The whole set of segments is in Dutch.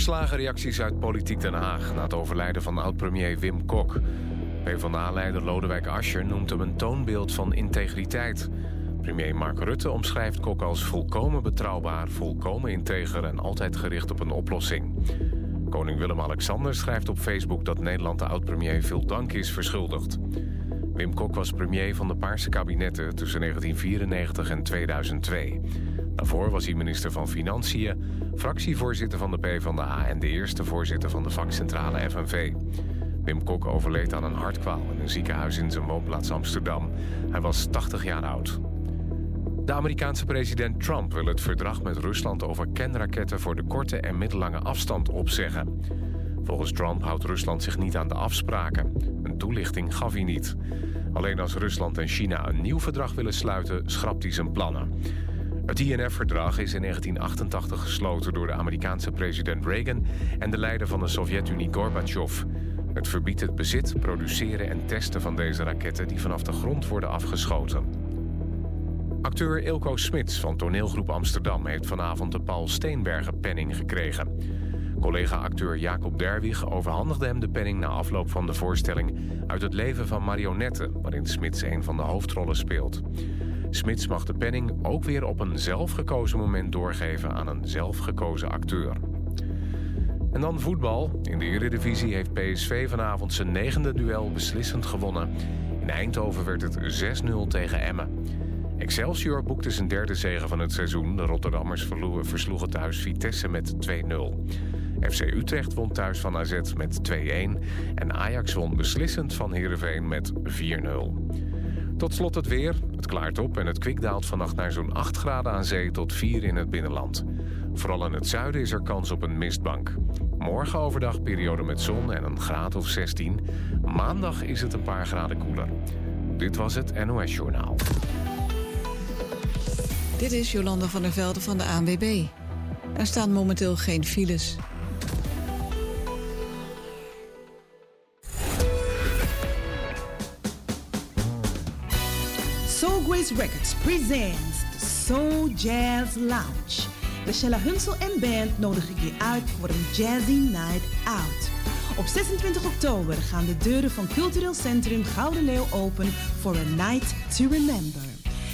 Verslagen reacties uit Politiek Den Haag... na het overlijden van oud-premier Wim Kok. PvdA-leider Lodewijk Asscher noemt hem een toonbeeld van integriteit. Premier Mark Rutte omschrijft Kok als volkomen betrouwbaar... volkomen integer en altijd gericht op een oplossing. Koning Willem-Alexander schrijft op Facebook... dat Nederland de oud-premier veel dank is verschuldigd. Wim Kok was premier van de Paarse kabinetten... tussen 1994 en 2002... Daarvoor was hij minister van Financiën, fractievoorzitter van de PvdA... en de eerste voorzitter van de vakcentrale FNV. Wim Kok overleed aan een hartkwaal in een ziekenhuis in zijn woonplaats Amsterdam. Hij was 80 jaar oud. De Amerikaanse president Trump wil het verdrag met Rusland over kernraketten voor de korte en middellange afstand opzeggen. Volgens Trump houdt Rusland zich niet aan de afspraken. Een toelichting gaf hij niet. Alleen als Rusland en China een nieuw verdrag willen sluiten, schrapt hij zijn plannen. Het INF-verdrag is in 1988 gesloten door de Amerikaanse president Reagan... en de leider van de Sovjet-Unie Gorbachev. Het verbiedt het bezit, produceren en testen van deze raketten... die vanaf de grond worden afgeschoten. Acteur Ilko Smits van toneelgroep Amsterdam... heeft vanavond de Paul Steenbergen-penning gekregen. Collega-acteur Jacob Derwig overhandigde hem de penning... na afloop van de voorstelling uit het leven van marionetten... waarin Smits een van de hoofdrollen speelt. Smits mag de penning ook weer op een zelfgekozen moment doorgeven aan een zelfgekozen acteur. En dan voetbal. In de Eredivisie heeft PSV vanavond zijn negende duel beslissend gewonnen. In Eindhoven werd het 6-0 tegen Emmen. Excelsior boekte zijn derde zege van het seizoen. De Rotterdammers versloegen thuis Vitesse met 2-0. FC Utrecht won thuis van AZ met 2-1. En Ajax won beslissend van Heerenveen met 4-0. Tot slot het weer. Het klaart op en het kwik daalt vannacht naar zo'n 8 graden aan zee tot 4 in het binnenland. Vooral in het zuiden is er kans op een mistbank. Morgen overdag periode met zon en een graad of 16. Maandag is het een paar graden koeler. Dit was het NOS Journaal. Dit is Jolanda van der Velde van de ANWB. Er staan momenteel geen files. Records presents the Soul Jazz Lounge. De Shella Hunsel en band nodig ik je uit voor een jazzy night out. Op 26 oktober gaan de deuren van Cultureel Centrum Gouden Leeuw open voor a night to remember.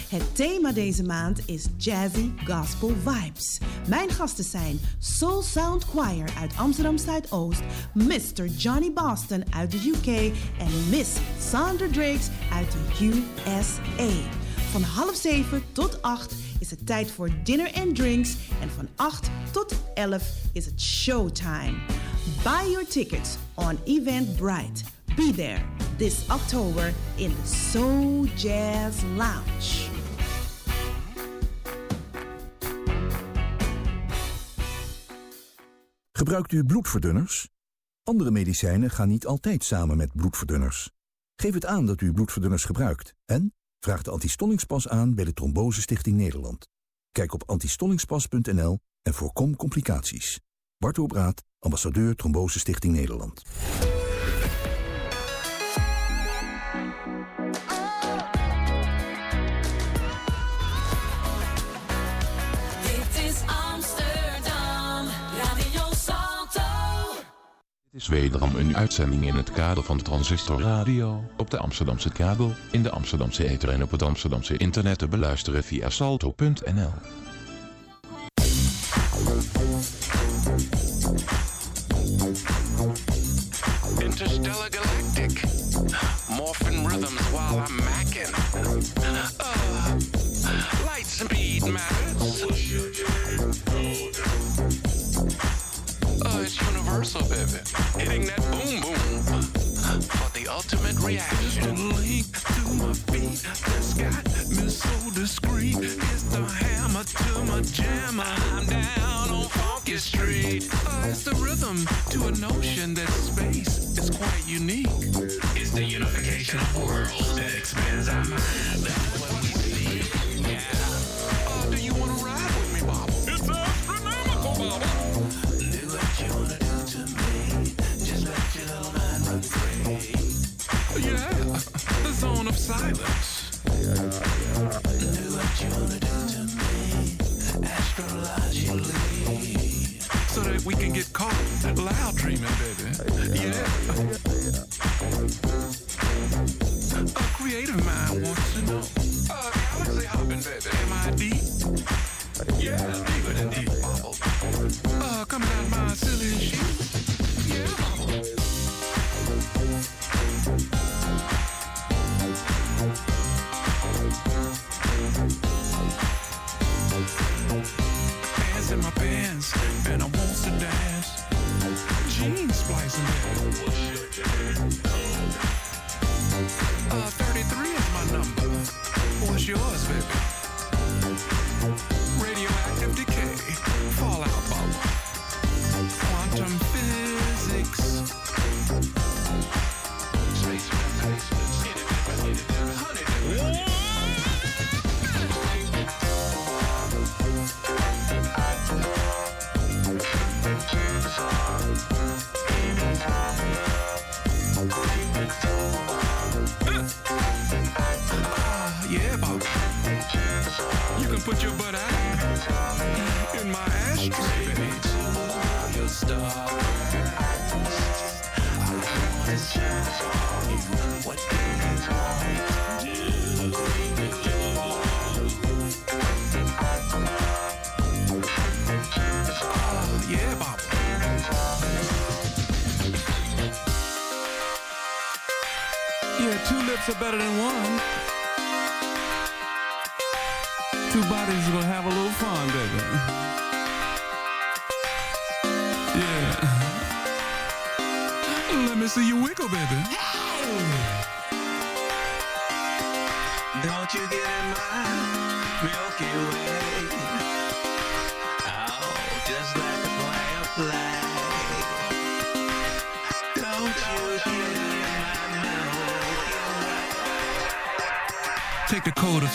Het thema deze maand is Jazzy Gospel Vibes. Mijn gasten zijn Soul Sound Choir uit Amsterdam Zuidoost, Mr. Johnny Boston uit de UK en Miss Sandra Drakes uit de USA. Van half zeven tot acht is het tijd voor dinner and drinks. En van 8 tot 11 is het showtime. Buy your tickets on Eventbrite. Be there this October in the Soul Jazz Lounge. Gebruikt u bloedverdunners? Andere medicijnen gaan niet altijd samen met bloedverdunners. Geef het aan dat u bloedverdunners gebruikt en Vraag de antistollingspas aan bij de Trombose Stichting Nederland. Kijk op antistollingspas.nl en voorkom complicaties. Bart Obraat, ambassadeur Trombose Stichting Nederland. Dit is wederom een uitzending in het kader van Transistor Radio. Op de Amsterdamse kabel, in de Amsterdamse ether en op het Amsterdamse internet te beluisteren via salto.nl. reaction. Link to my feet that's got me so discreet. It's the hammer to my jammer. I'm down on Funky Street. It's the rhythm to a notion that space is quite unique. It's the unification of worlds that expands our mind. So that we can get caught loud dreaming, baby. Yeah. Creative mind wants to know. yours, baby.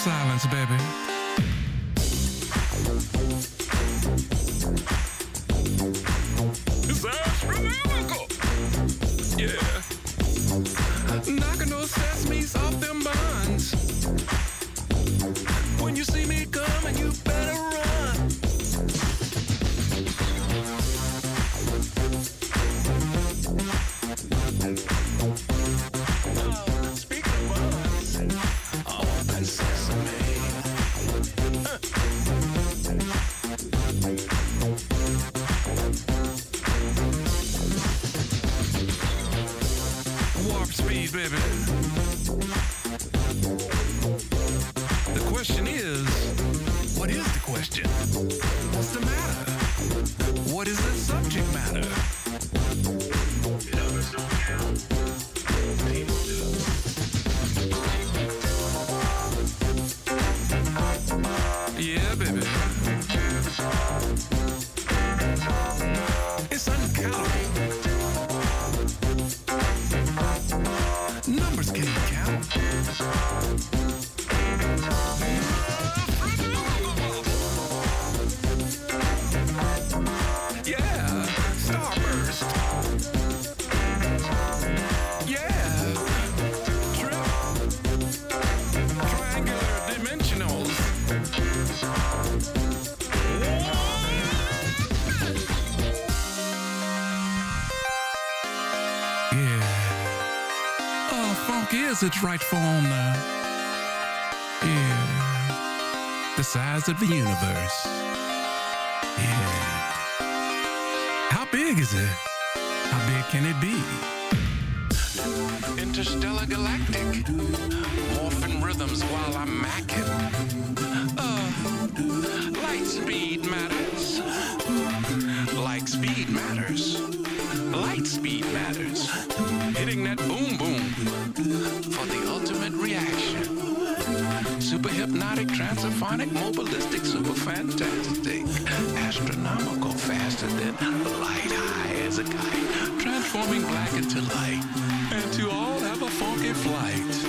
silence, baby. it right from the, yeah, the size of the universe. Yeah. How big is it? How big can it be? Interstellar galactic, morphing rhythms while I'm macking. super hypnotic, transphonic, mobilistic, super fantastic, astronomical, faster than light, high as a kite, transforming black into light, and to all have a funky flight.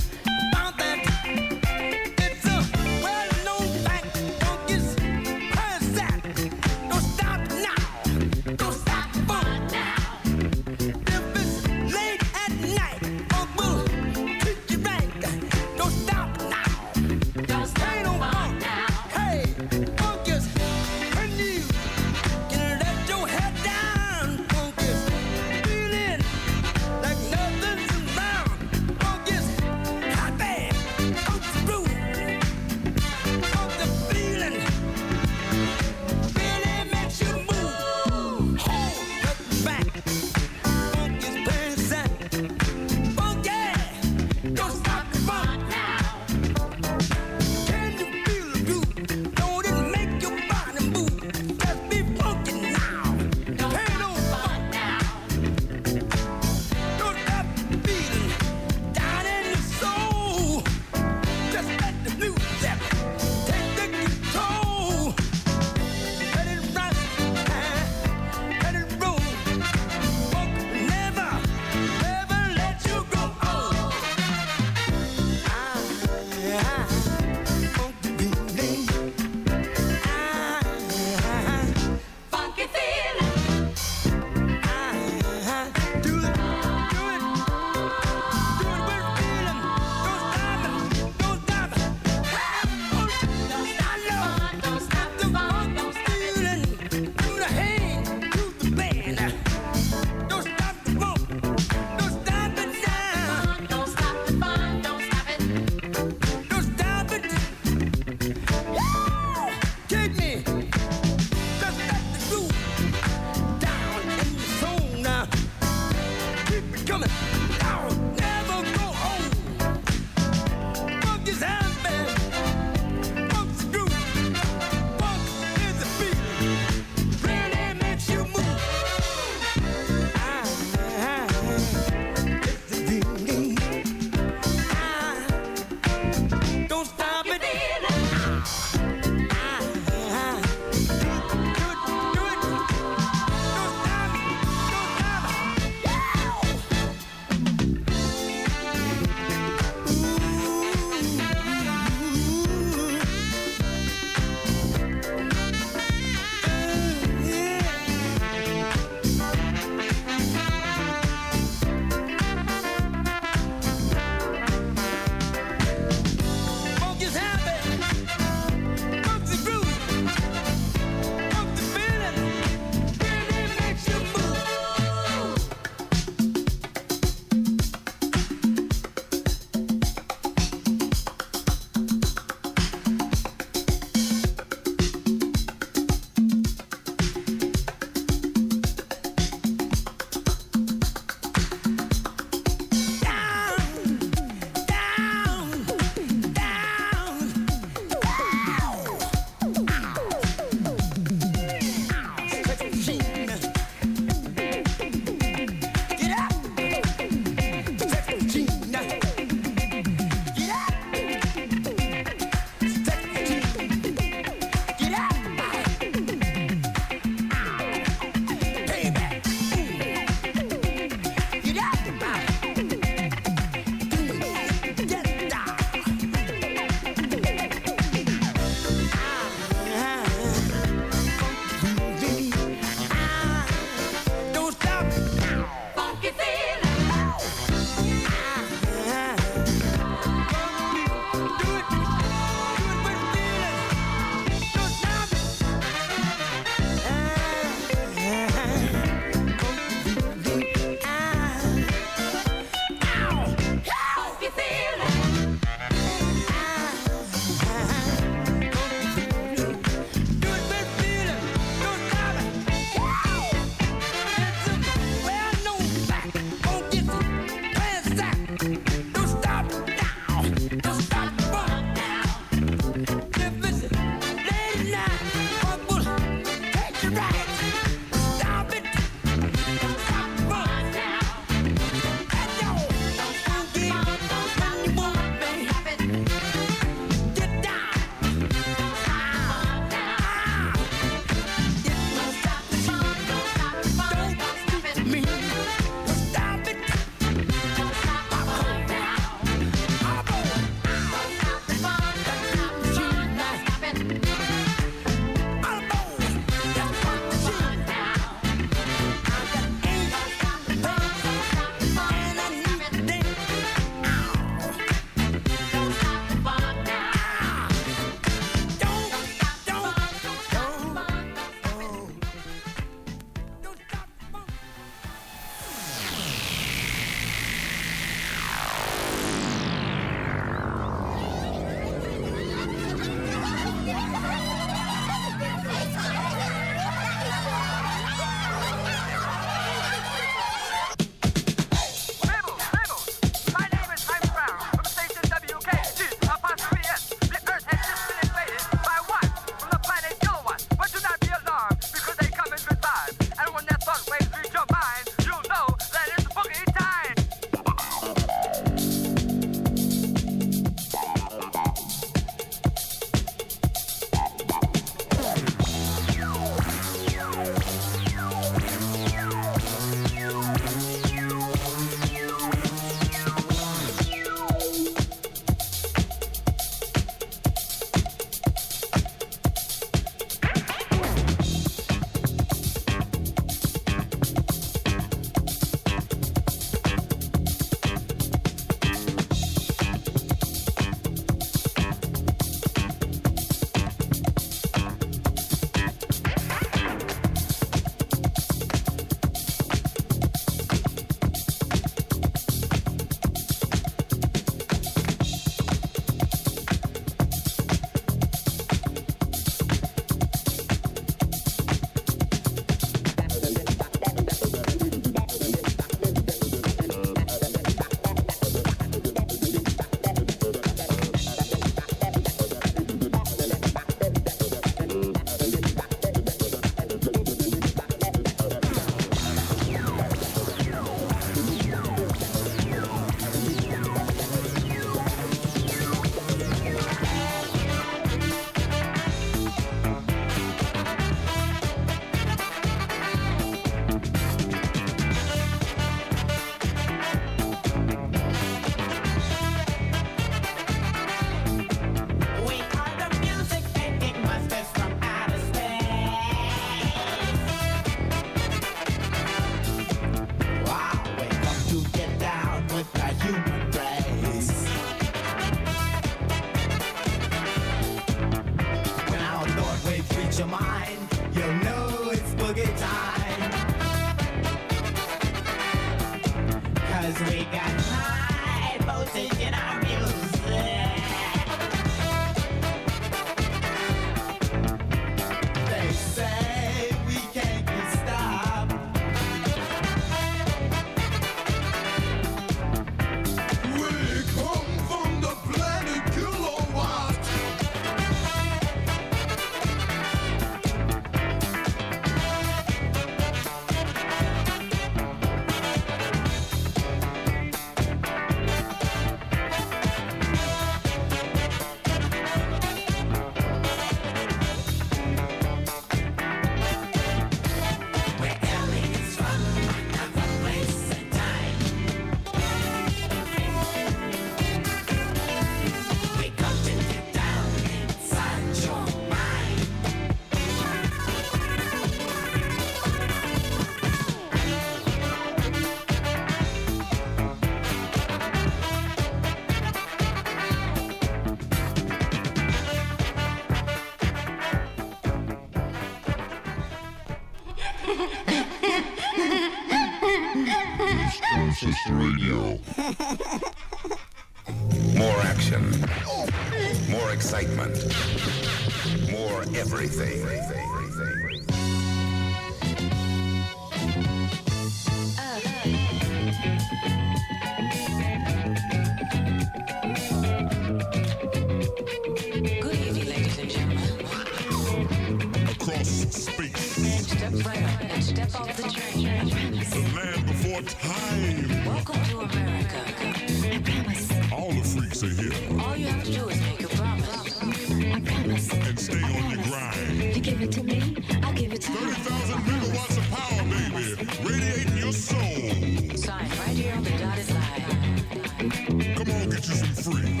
free.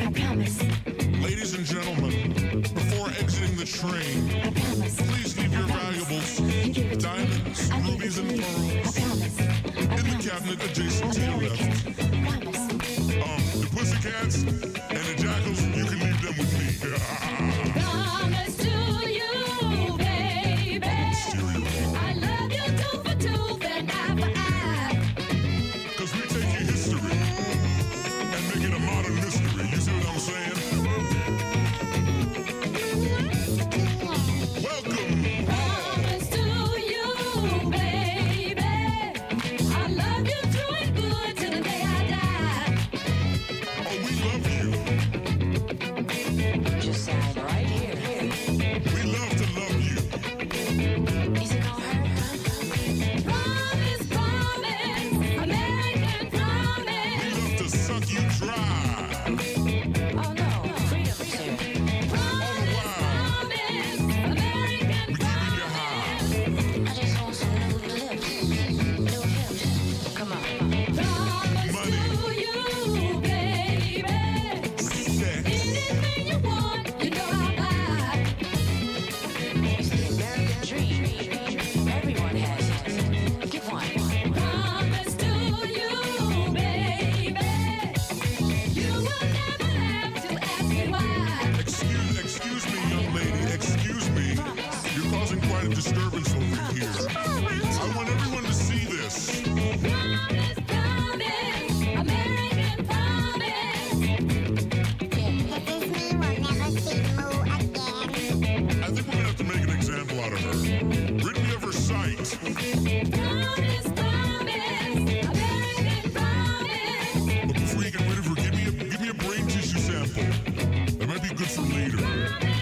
I promise. Ladies and gentlemen, before exiting the train, please leave I your promise. valuables, you diamonds, rubies, and pearls in the cabinet adjacent to your left. Um, the pussycats. Freaking whatever, give me a give me a brain tissue sample. That might be good for later.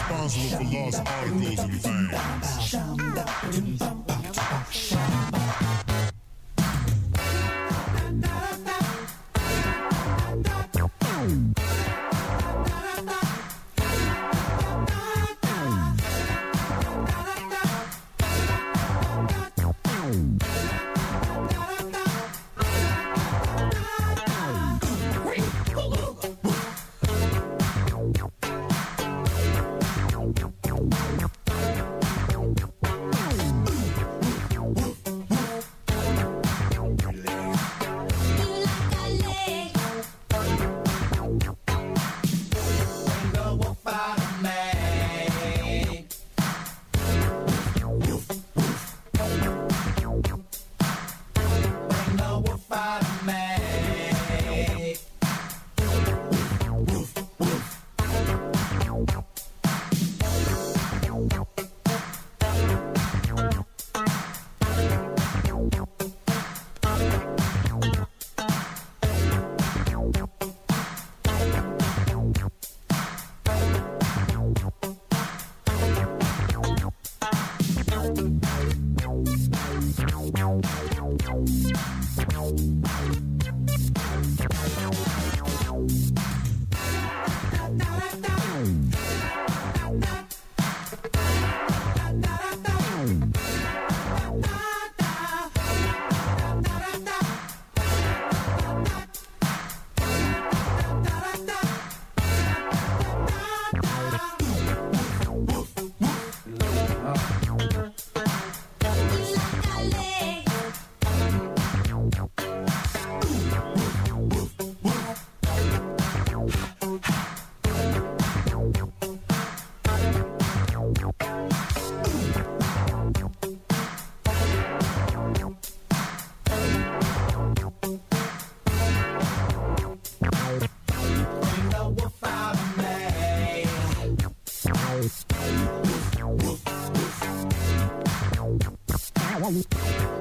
responsible for lost articles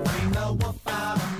Bring the wolf out of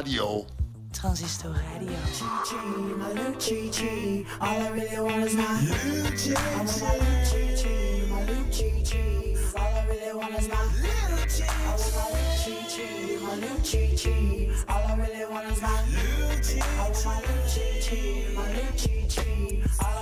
Radio. Transistor Radio. All I really want is my new cheese. I want my new my new. All